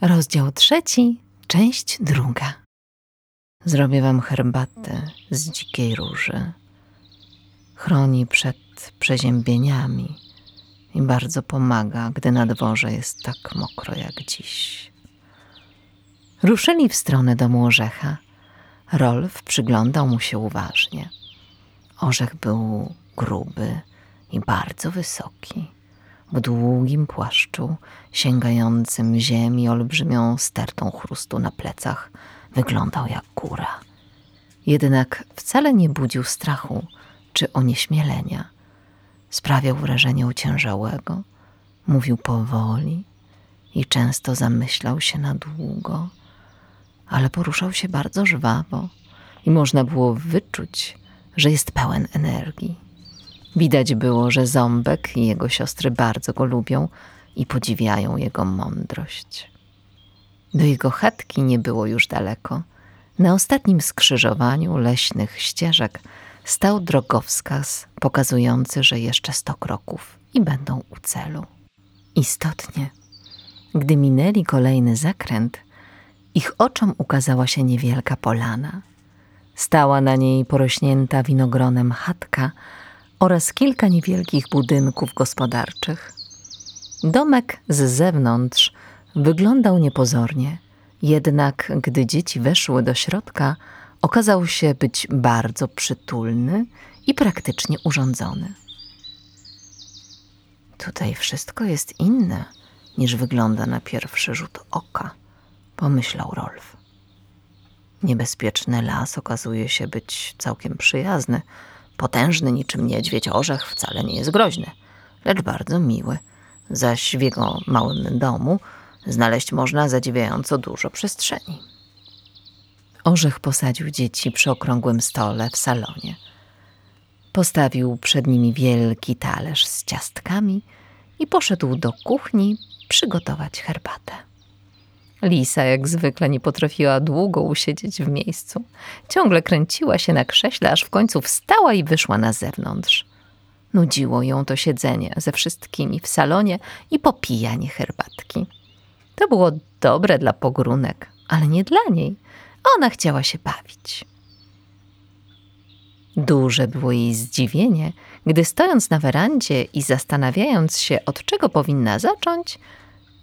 Rozdział trzeci, część druga. Zrobię wam herbatę z dzikiej róży. Chroni przed przeziębieniami i bardzo pomaga, gdy na dworze jest tak mokro jak dziś. Ruszyli w stronę domu Orzecha. Rolf przyglądał mu się uważnie. Orzech był gruby i bardzo wysoki w długim płaszczu, sięgającym ziemi olbrzymią stertą chrustu na plecach, wyglądał jak góra. Jednak wcale nie budził strachu czy onieśmielenia. Sprawiał wrażenie ociężałego, mówił powoli i często zamyślał się na długo, ale poruszał się bardzo żwawo i można było wyczuć, że jest pełen energii. Widać było, że Ząbek i jego siostry bardzo go lubią i podziwiają jego mądrość. Do jego chatki nie było już daleko. Na ostatnim skrzyżowaniu leśnych ścieżek stał drogowskaz pokazujący, że jeszcze sto kroków i będą u celu. Istotnie, gdy minęli kolejny zakręt, ich oczom ukazała się niewielka polana. Stała na niej porośnięta winogronem chatka, oraz kilka niewielkich budynków gospodarczych. Domek z zewnątrz wyglądał niepozornie, jednak gdy dzieci weszły do środka, okazał się być bardzo przytulny i praktycznie urządzony. Tutaj wszystko jest inne niż wygląda na pierwszy rzut oka, pomyślał Rolf. Niebezpieczny las okazuje się być całkiem przyjazny, Potężny niczym niedźwiedź orzech wcale nie jest groźny, lecz bardzo miły. Zaś w jego małym domu znaleźć można zadziwiająco dużo przestrzeni. Orzech posadził dzieci przy okrągłym stole w salonie. Postawił przed nimi wielki talerz z ciastkami i poszedł do kuchni przygotować herbatę. Lisa jak zwykle nie potrafiła długo usiedzieć w miejscu. Ciągle kręciła się na krześle, aż w końcu wstała i wyszła na zewnątrz. Nudziło ją to siedzenie ze wszystkimi w salonie i popijanie herbatki. To było dobre dla pogrunek, ale nie dla niej. Ona chciała się bawić. Duże było jej zdziwienie, gdy stojąc na werandzie i zastanawiając się, od czego powinna zacząć,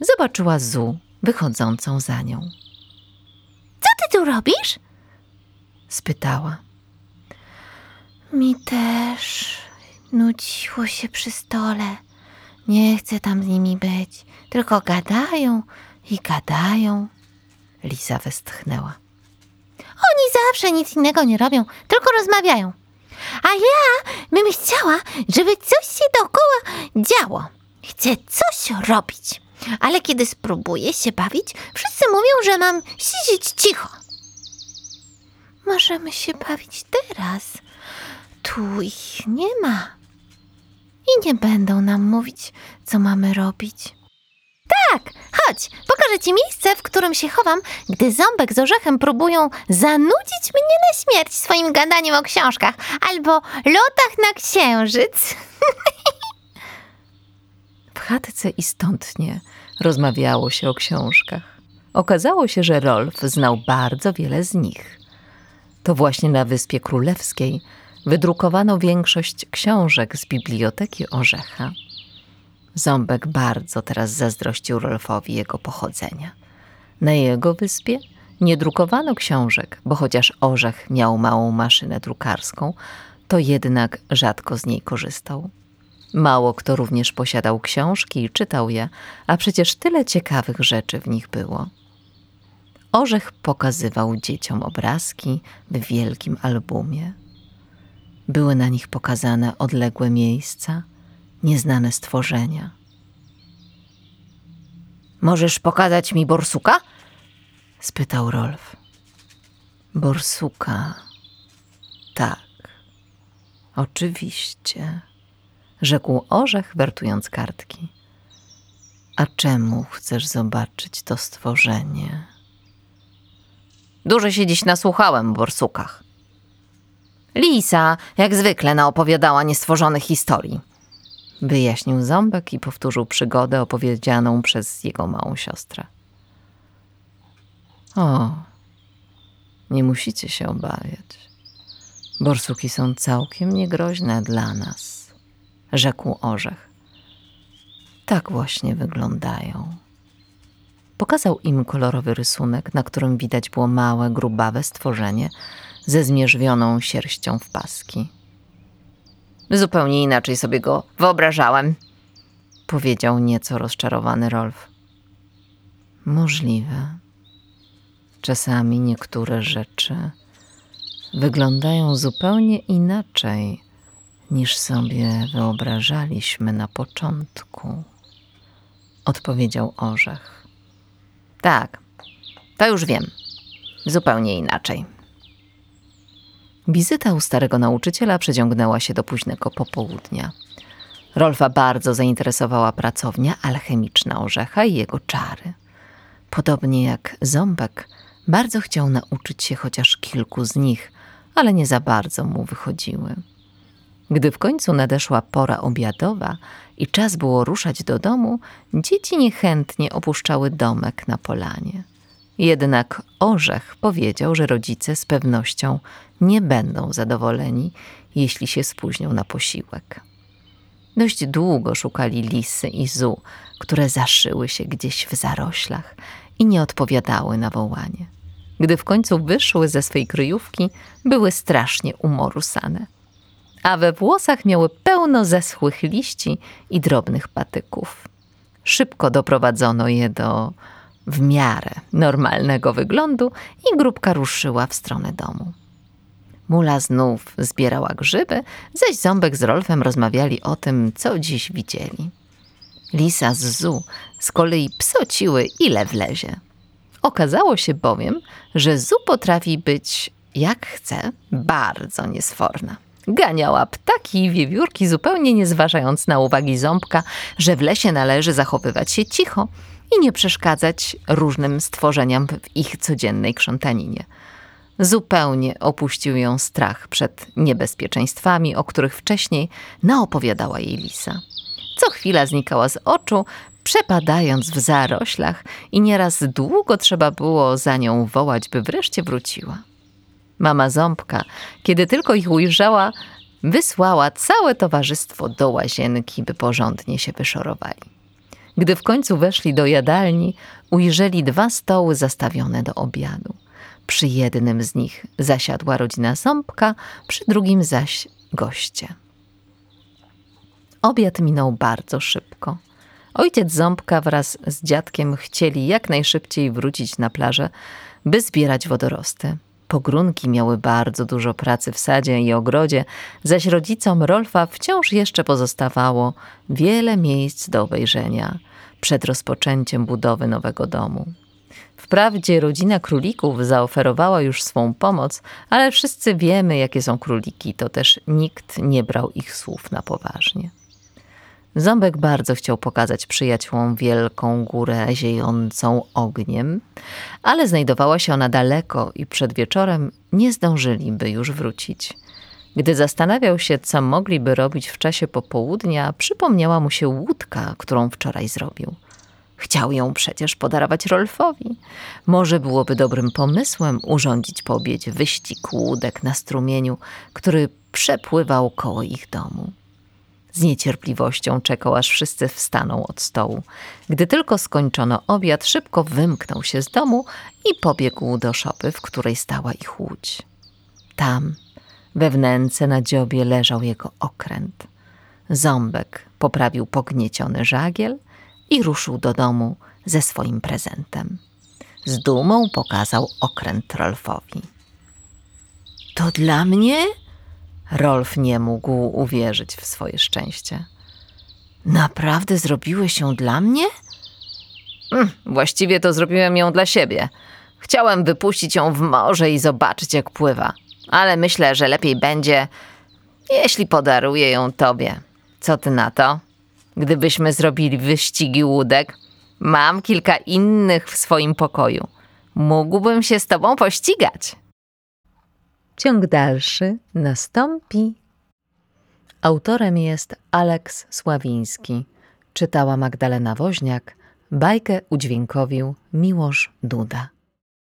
zobaczyła Zu wychodzącą za nią. Co ty tu robisz? spytała. Mi też nudziło się przy stole. Nie chcę tam z nimi być. Tylko gadają i gadają. Lisa westchnęła. Oni zawsze nic innego nie robią, tylko rozmawiają. A ja bym chciała, żeby coś się dookoła działo. Chcę coś robić. Ale kiedy spróbuję się bawić, wszyscy mówią, że mam siedzieć cicho. Możemy się bawić teraz. Tu ich nie ma. I nie będą nam mówić, co mamy robić. Tak, chodź, pokażę ci miejsce, w którym się chowam, gdy ząbek z orzechem próbują zanudzić mnie na śmierć swoim gadaniem o książkach albo lotach na księżyc. Chatce istotnie rozmawiało się o książkach. Okazało się, że Rolf znał bardzo wiele z nich. To właśnie na Wyspie Królewskiej wydrukowano większość książek z biblioteki Orzecha. Ząbek bardzo teraz zazdrościł Rolfowi jego pochodzenia. Na jego wyspie nie drukowano książek, bo chociaż Orzech miał małą maszynę drukarską, to jednak rzadko z niej korzystał. Mało kto również posiadał książki i czytał je, a przecież tyle ciekawych rzeczy w nich było. Orzech pokazywał dzieciom obrazki w wielkim albumie. Były na nich pokazane odległe miejsca, nieznane stworzenia. Możesz pokazać mi borsuka? spytał Rolf. Borsuka. Tak. Oczywiście rzekł orzech, wertując kartki. A czemu chcesz zobaczyć to stworzenie? Dużo się dziś nasłuchałem o borsukach. Lisa, jak zwykle, naopowiadała niestworzonych historii. Wyjaśnił ząbek i powtórzył przygodę opowiedzianą przez jego małą siostrę. O, nie musicie się obawiać. Borsuki są całkiem niegroźne dla nas, rzekł orzech. Tak właśnie wyglądają. Pokazał im kolorowy rysunek, na którym widać było małe, grubawe stworzenie ze zmierzwioną sierścią w paski. Zupełnie inaczej sobie go wyobrażałem, powiedział nieco rozczarowany Rolf. Możliwe. Czasami niektóre rzeczy wyglądają zupełnie inaczej niż sobie wyobrażaliśmy na początku, odpowiedział orzech. Tak, to już wiem. Zupełnie inaczej. Wizyta u starego nauczyciela przeciągnęła się do późnego popołudnia. Rolfa bardzo zainteresowała pracownia alchemiczna orzecha i jego czary. Podobnie jak Ząbek, bardzo chciał nauczyć się chociaż kilku z nich, ale nie za bardzo mu wychodziły. Gdy w końcu nadeszła pora obiadowa i czas było ruszać do domu, dzieci niechętnie opuszczały domek na polanie. Jednak Orzech powiedział, że rodzice z pewnością nie będą zadowoleni, jeśli się spóźnią na posiłek. Dość długo szukali lisy i zu, które zaszyły się gdzieś w zaroślach i nie odpowiadały na wołanie. Gdy w końcu wyszły ze swej kryjówki, były strasznie umorusane, a we włosach miały pełno zeschłych liści i drobnych patyków. Szybko doprowadzono je do w miarę normalnego wyglądu i grupka ruszyła w stronę domu. Mula znów zbierała grzyby, zaś Ząbek z Rolfem rozmawiali o tym, co dziś widzieli. Lisa z Zu z kolei psociły ile wlezie. Okazało się bowiem, że Zu potrafi być, jak chce, bardzo niesforna. Ganiała ptaki i wiewiórki, zupełnie nie zważając na uwagi ząbka, że w lesie należy zachowywać się cicho i nie przeszkadzać różnym stworzeniom w ich codziennej krzątaninie. Zupełnie opuścił ją strach przed niebezpieczeństwami, o których wcześniej naopowiadała jej lisa. Co chwila znikała z oczu, przepadając w zaroślach i nieraz długo trzeba było za nią wołać, by wreszcie wróciła. Mama Ząbka, kiedy tylko ich ujrzała, wysłała całe towarzystwo do łazienki, by porządnie się wyszorowali. Gdy w końcu weszli do jadalni, ujrzeli dwa stoły zastawione do obiadu. Przy jednym z nich zasiadła rodzina Ząbka, przy drugim zaś goście. Obiad minął bardzo szybko. Ojciec Ząbka wraz z dziadkiem chcieli jak najszybciej wrócić na plażę, by zbierać wodorosty. Pogrunki miały bardzo dużo pracy w sadzie i ogrodzie, zaś rodzicom Rolfa wciąż jeszcze pozostawało wiele miejsc do obejrzenia przed rozpoczęciem budowy nowego domu. Wprawdzie rodzina królików zaoferowała już swą pomoc, ale wszyscy wiemy, jakie są króliki, to też nikt nie brał ich słów na poważnie. Ząbek bardzo chciał pokazać przyjaciółom wielką górę ziejącą ogniem, ale znajdowała się ona daleko i przed wieczorem nie zdążyliby już wrócić. Gdy zastanawiał się, co mogliby robić w czasie popołudnia, przypomniała mu się łódka, którą wczoraj zrobił. Chciał ją przecież podarować Rolfowi. Może byłoby dobrym pomysłem urządzić po obiedzie wyścig łódek na strumieniu, który przepływał koło ich domu. Z niecierpliwością czekał, aż wszyscy wstaną od stołu. Gdy tylko skończono obiad, szybko wymknął się z domu i pobiegł do szopy, w której stała ich łódź. Tam, we wnęce na dziobie, leżał jego okręt. Ząbek poprawił pognieciony żagiel i ruszył do domu ze swoim prezentem. Z dumą pokazał okręt Rolfowi. To dla mnie? Rolf nie mógł uwierzyć w swoje szczęście. Naprawdę zrobiłeś ją dla mnie? Mm, właściwie to zrobiłem ją dla siebie. Chciałem wypuścić ją w morze i zobaczyć, jak pływa. Ale myślę, że lepiej będzie, jeśli podaruję ją tobie. Co ty na to? Gdybyśmy zrobili wyścigi łódek, mam kilka innych w swoim pokoju. Mógłbym się z tobą pościgać. Ciąg dalszy nastąpi. Autorem jest Aleks Sławiński. Czytała Magdalena Woźniak. Bajkę udźwiękowił Miłosz Duda.